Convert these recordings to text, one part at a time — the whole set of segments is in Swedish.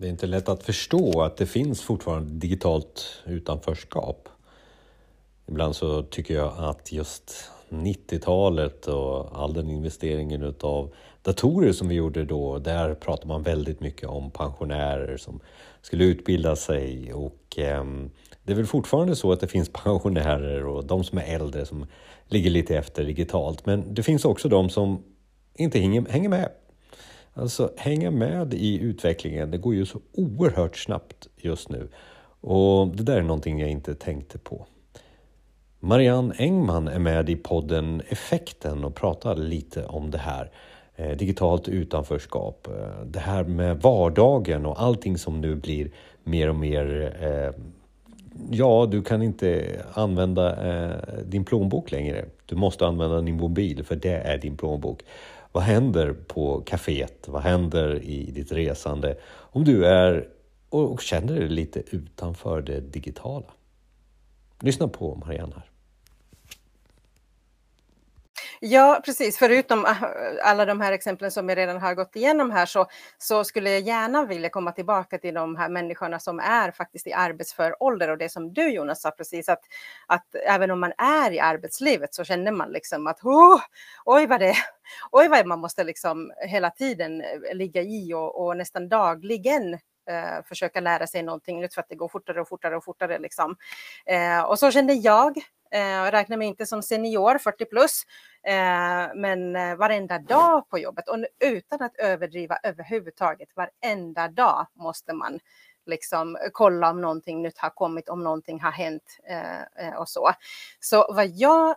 Det är inte lätt att förstå att det finns fortfarande digitalt utanförskap. Ibland så tycker jag att just 90-talet och all den investeringen utav datorer som vi gjorde då, där pratar man väldigt mycket om pensionärer som skulle utbilda sig och eh, det är väl fortfarande så att det finns pensionärer och de som är äldre som ligger lite efter digitalt. Men det finns också de som inte hänger med. Alltså hänga med i utvecklingen, det går ju så oerhört snabbt just nu. Och det där är någonting jag inte tänkte på. Marianne Engman är med i podden Effekten och pratar lite om det här. Eh, digitalt utanförskap, eh, det här med vardagen och allting som nu blir mer och mer eh, Ja, du kan inte använda eh, din plånbok längre. Du måste använda din mobil för det är din plånbok. Vad händer på kaféet? Vad händer i ditt resande? Om du är och känner dig lite utanför det digitala. Lyssna på Marianne här. Ja, precis. Förutom äh, alla de här exemplen som jag redan har gått igenom här så, så skulle jag gärna vilja komma tillbaka till de här människorna som är faktiskt i arbetsför ålder och det som du Jonas sa precis att, att även om man är i arbetslivet så känner man liksom att oh, oj vad det oj vad man måste liksom hela tiden eh, ligga i och, och nästan dagligen eh, försöka lära sig någonting nytt för att det går fortare och fortare och fortare. Liksom. Eh, och så kände jag, Eh, jag räknar mig inte som senior, 40 plus, eh, men eh, varenda dag på jobbet och utan att överdriva överhuvudtaget, varenda dag måste man liksom kolla om någonting nytt har kommit, om någonting har hänt eh, eh och så. Så vad jag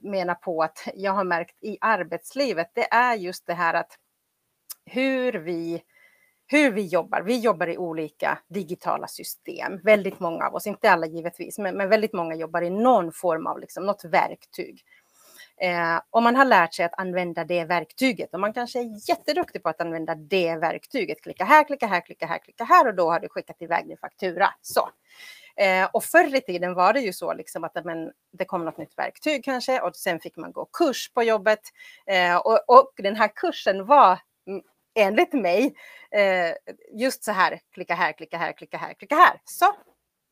menar på att jag har märkt i arbetslivet, det är just det här att hur vi hur vi jobbar. Vi jobbar i olika digitala system. Väldigt många av oss, inte alla givetvis, men, men väldigt många jobbar i någon form av liksom, något verktyg. Eh, och man har lärt sig att använda det verktyget och man kanske är jätteduktig på att använda det verktyget. Klicka här, klicka här, klicka här, klicka här och då har du skickat iväg din faktura. Så. Eh, och förr i tiden var det ju så liksom att men, det kom något nytt verktyg kanske och sen fick man gå kurs på jobbet. Eh, och, och den här kursen var mm, enligt mig, eh, just så här, klicka här, klicka här, klicka här, klicka här. Så,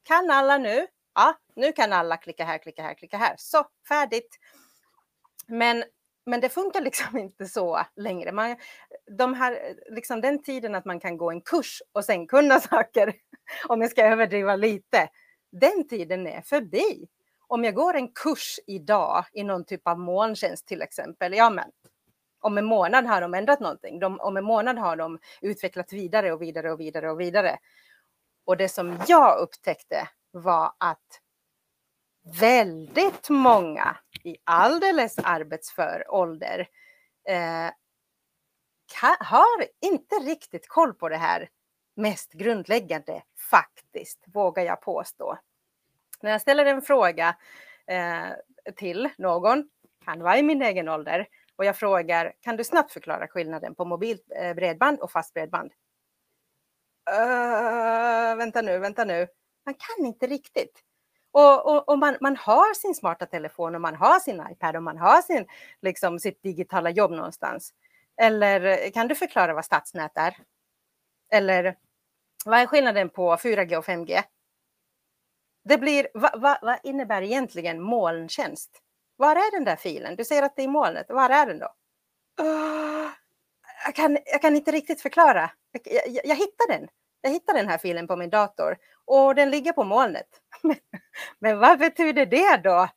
kan alla nu? Ja, nu kan alla klicka här, klicka här, klicka här. Så, färdigt. Men, men det funkar liksom inte så längre. Man, de här, liksom den tiden att man kan gå en kurs och sen kunna saker, om jag ska överdriva lite, den tiden är förbi. Om jag går en kurs idag i någon typ av molntjänst till exempel, ja men om en månad har de ändrat någonting. De, om en månad har de utvecklat vidare och vidare och vidare och vidare. Och det som jag upptäckte var att väldigt många i alldeles arbetsför ålder eh, har inte riktigt koll på det här mest grundläggande faktiskt, vågar jag påstå. När jag ställer en fråga eh, till någon, kan vara i min egen ålder, och jag frågar, kan du snabbt förklara skillnaden på mobilt eh, bredband och fast bredband? Uh, vänta nu, vänta nu. Man kan inte riktigt. Och, och, och man, man, har sin smarta telefon och man har sin iPad och man har sin, liksom, sitt digitala jobb någonstans. Eller eh, kan du förklara vad stadsnät är? Eller vad är skillnaden på 4G och 5G? Det blir, vad, vad, vad innebär egentligen molntjänst? Var är den där filen? Du säger att det är i molnet. Var är den då? Oh, jag, kan, jag kan inte riktigt förklara. Jag, jag, jag hittar den. Jag hittar den här filen på min dator och den ligger på molnet. Men, men vad betyder det då?